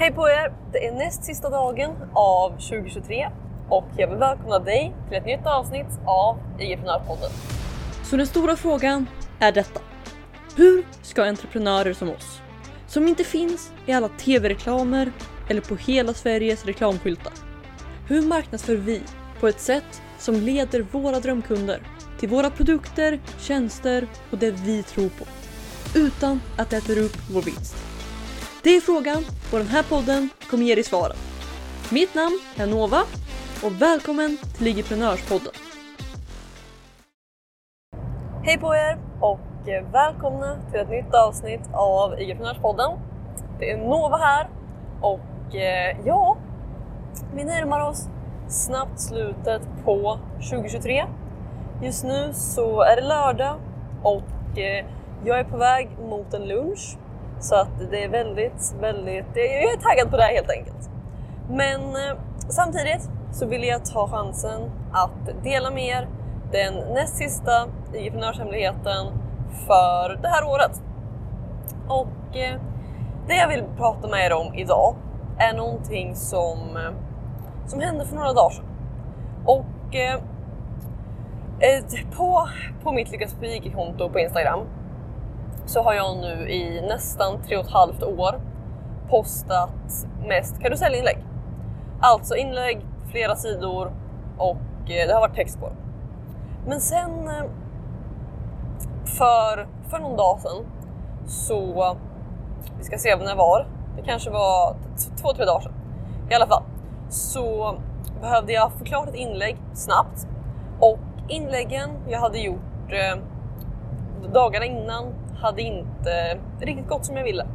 Hej på er! Det är näst sista dagen av 2023 och jag vill välkomna dig till ett nytt avsnitt av IG-prenörpodden. Så den stora frågan är detta. Hur ska entreprenörer som oss, som inte finns i alla tv-reklamer eller på hela Sveriges reklamskyltar. Hur marknadsför vi på ett sätt som leder våra drömkunder till våra produkter, tjänster och det vi tror på. Utan att det äter upp vår vinst. Det är frågan och den här podden kommer ge dig svaren. Mitt namn är Nova och välkommen till Ligiprenörspodden. Hej på er och välkomna till ett nytt avsnitt av Igeprenörspodden. Det är Nova här och eh, ja, vi närmar oss snabbt slutet på 2023. Just nu så är det lördag och eh, jag är på väg mot en lunch så att det är väldigt, väldigt, jag är taggad på det här helt enkelt. Men eh, samtidigt så vill jag ta chansen att dela med er den näst sista entreprenörshemligheten för det här året. Och eh, det jag vill prata med er om idag är någonting som, eh, som hände för några dagar sedan. Och eh, på, på mitt Lyckas konto på Instagram så har jag nu i nästan tre och ett halvt år postat mest karusellinlägg. Alltså inlägg, flera sidor och eh, det har varit text på. Men sen eh, för, för någon dag sedan så, vi ska se när det var, det kanske var två, tre dagar sedan i alla fall, så behövde jag få klart ett inlägg snabbt och inläggen jag hade gjort eh, dagarna innan hade inte riktigt gått som jag ville.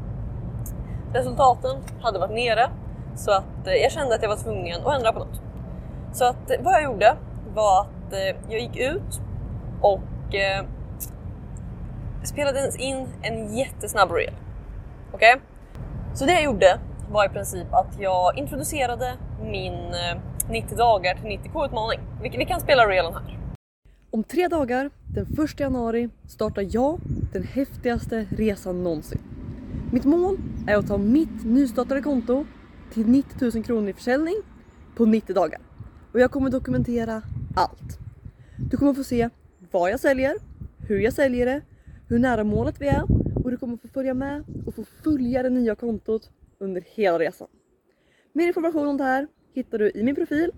Resultaten hade varit nere så att eh, jag kände att jag var tvungen att ändra på något. Så att eh, vad jag gjorde var att eh, jag gick ut och spelade in en jättesnabb reel. Okej? Okay? Så det jag gjorde var i princip att jag introducerade min 90 dagar till 90k utmaning. Vi, kan spela reelen här. Om tre dagar, den 1 januari, startar jag den häftigaste resan någonsin. Mitt mål är att ta mitt nystartade konto till 90 000 kronor i försäljning på 90 dagar. Och jag kommer dokumentera allt. Du kommer få se vad jag säljer, hur jag säljer det, hur nära målet vi är och du kommer få följa med och få följa det nya kontot under hela resan. Mer information om det här hittar du i min profil,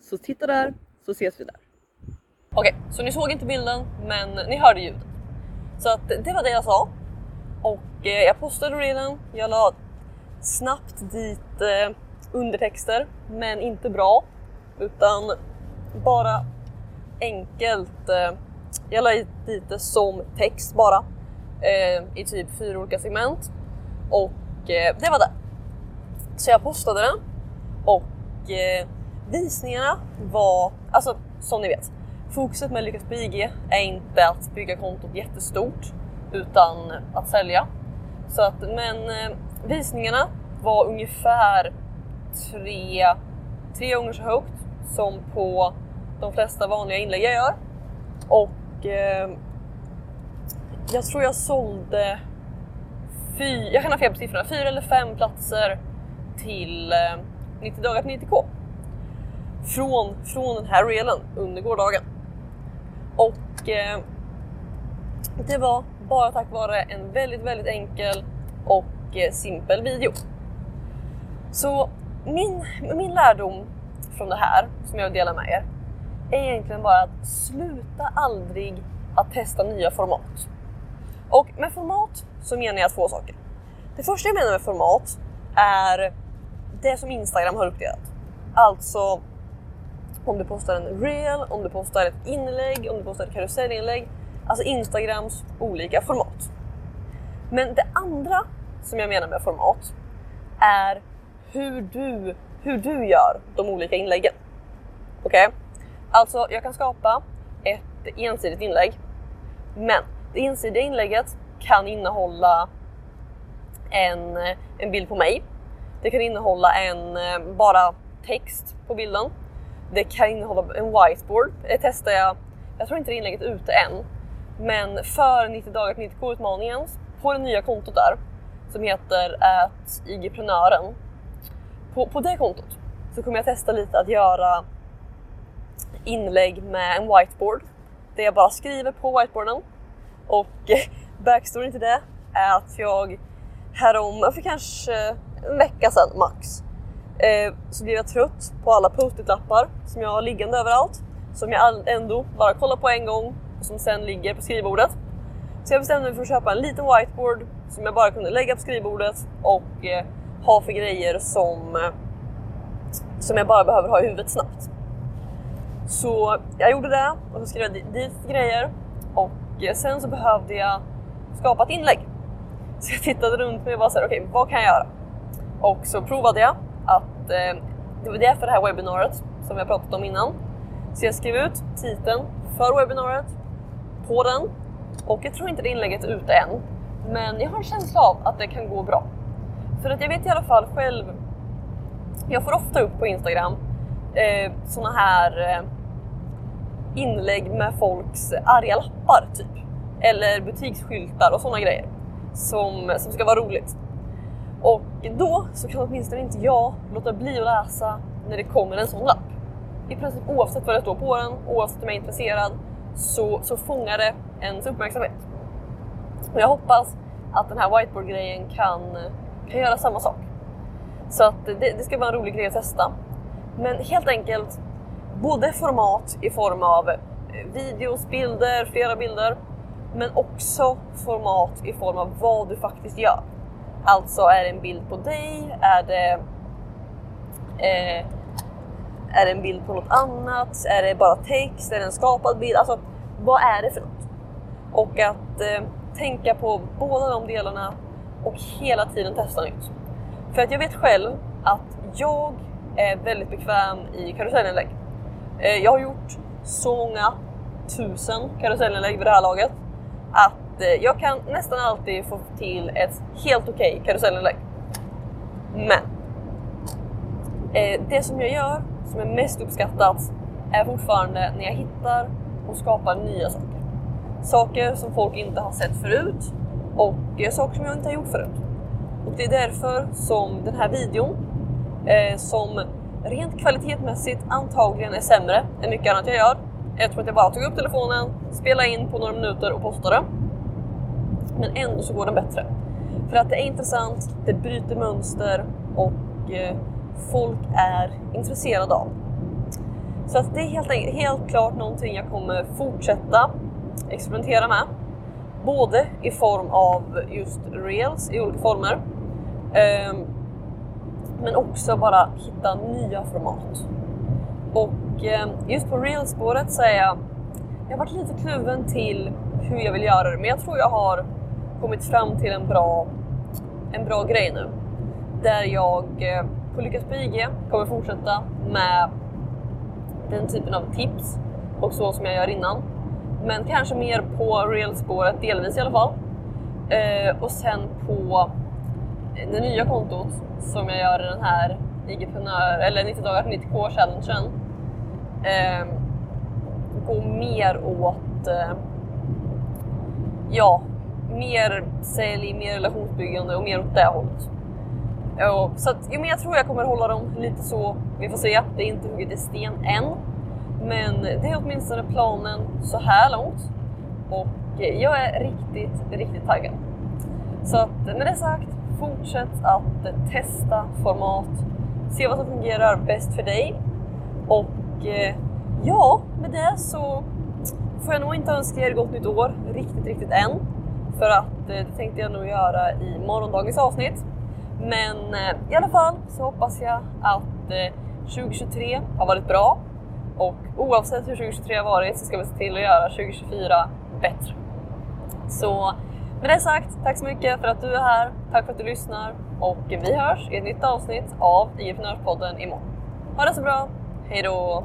så titta där så ses vi där. Okej, så ni såg inte bilden men ni hörde ljudet. Så att det var det jag sa. Och eh, jag postade reelen, jag la snabbt dit eh, undertexter, men inte bra. Utan bara enkelt. Eh, jag la dit det som text bara. Eh, I typ fyra olika segment. Och eh, det var det. Så jag postade den. Och eh, visningarna var, alltså som ni vet, Fokuset med Lyckas på IG är inte att bygga kontot jättestort utan att sälja. Så att, men eh, visningarna var ungefär tre, tre gånger så högt som på de flesta vanliga inlägg jag gör. Och eh, jag tror jag sålde fy, jag kan ha fel på siffrorna, fyra eller fem platser till eh, 90 dagar på 90k. Från, från den här reelen under gårdagen. Och eh, det var bara tack vare en väldigt, väldigt enkel och eh, simpel video. Så min, min lärdom från det här, som jag vill dela med er, är egentligen bara att sluta aldrig att testa nya format. Och med format så menar jag två saker. Det första jag menar med format är det som Instagram har uppdelat. Alltså om du postar en reel, om du postar ett inlägg, om du postar ett karusellinlägg. Alltså Instagrams olika format. Men det andra som jag menar med format är hur du, hur du gör de olika inläggen. Okej? Okay? Alltså, jag kan skapa ett ensidigt inlägg, men det ensidiga inlägget kan innehålla en, en bild på mig. Det kan innehålla en eh, bara text på bilden. Det kan innehålla en whiteboard. Det testar jag. Jag tror inte det inlägget är ute än. Men för 90 dagar till 90k utmaningen på det nya kontot där som heter att IGprenören på, på det kontot så kommer jag testa lite att göra inlägg med en whiteboard där jag bara skriver på whiteboarden. Och backstoryn till det är att jag härom, för kanske en vecka sedan max, eh, så blev jag trött på alla post-it-lappar som jag har liggande överallt. Som jag ändå bara kollar på en gång och som sen ligger på skrivbordet. Så jag bestämde mig för att köpa en liten whiteboard som jag bara kunde lägga på skrivbordet och eh, ha för grejer som, eh, som jag bara behöver ha i huvudet snabbt. Så jag gjorde det och så skrev jag dit grejer och eh, sen så behövde jag skapa ett inlägg. Så jag tittade runt mig och var såhär, okej okay, vad kan jag göra? Och så provade jag att, eh, det var därför det här webbinariet som jag pratat om innan. Så jag skrev ut titeln för webbinariet på den och jag tror inte det inlägget är ute än. Men jag har en känsla av att det kan gå bra. För att jag vet i alla fall själv, jag får ofta upp på Instagram eh, såna här eh, inlägg med folks arga lappar typ. Eller butiksskyltar och såna grejer som, som ska vara roligt. Och då så kan åtminstone inte jag låta bli att läsa när det kommer en sån lapp. I princip oavsett vad det står på den, oavsett om jag är intresserad, så, så fångar det ens uppmärksamhet. Och jag hoppas att den här whiteboard-grejen kan, kan göra samma sak. Så att det, det ska vara en rolig grej att testa. Men helt enkelt, både format i form av eh, videos, bilder, flera bilder, men också format i form av vad du faktiskt gör. Alltså är det en bild på dig? Är det, eh, är det en bild på något annat? Är det bara text? Är det en skapad bild? Alltså vad är det för något? Och att eh, tänka på båda de delarna och hela tiden testa nytt. För att jag vet själv att jag är väldigt bekväm i karusellinlägg. Eh, jag har gjort så många tusen karusellinlägg vid det här laget att Eh, jag kan nästan alltid få till ett helt okej okay karusellinlägg. Men eh, det som jag gör som är mest uppskattat är fortfarande när jag hittar och skapar nya saker. Saker som folk inte har sett förut och eh, saker som jag inte har gjort förut. Och det är därför som den här videon, som rent kvalitetsmässigt antagligen är sämre än mycket annat jag gör. Jag tror att jag bara tog upp telefonen, spelade in på några minuter och postade. Men ändå så går den bättre. För att det är intressant, det bryter mönster och eh, folk är intresserade av. Så att det är helt, helt klart någonting jag kommer fortsätta experimentera med. Både i form av just reels i olika former. Eh, men också bara hitta nya format. Och eh, just på reelspåret så är jag, jag har varit lite kluven till hur jag vill göra det, men jag tror jag har kommit fram till en bra, en bra grej nu. Där jag eh, på Lyckas på IG kommer fortsätta med den typen av tips och så som jag gör innan. Men kanske mer på reelspåret, delvis i alla fall. Eh, och sen på det nya kontot som jag gör i den här eller 90 dagar 90k challengen. Eh, gå mer åt eh, ja, mer sälj, mer relationsbyggande och mer åt det hållet. Och, så att, jo, men jag tror jag kommer hålla dem lite så. Vi får se. Det är inte hugget i sten än. Men det är åtminstone planen så här långt. Och eh, jag är riktigt, riktigt taggad. Så att med det sagt, fortsätt att testa format. Se vad som fungerar bäst för dig. Och eh, ja, med det så får jag nog inte önska er gott nytt år riktigt, riktigt än. För att eh, det tänkte jag nog göra i morgondagens avsnitt. Men eh, i alla fall så hoppas jag att eh, 2023 har varit bra och oavsett hur 2023 har varit så ska vi se till att göra 2024 bättre. Så med det sagt, tack så mycket för att du är här. Tack för att du lyssnar och vi hörs i ett nytt avsnitt av IG-prenörspodden imorgon. Ha det så bra, hejdå!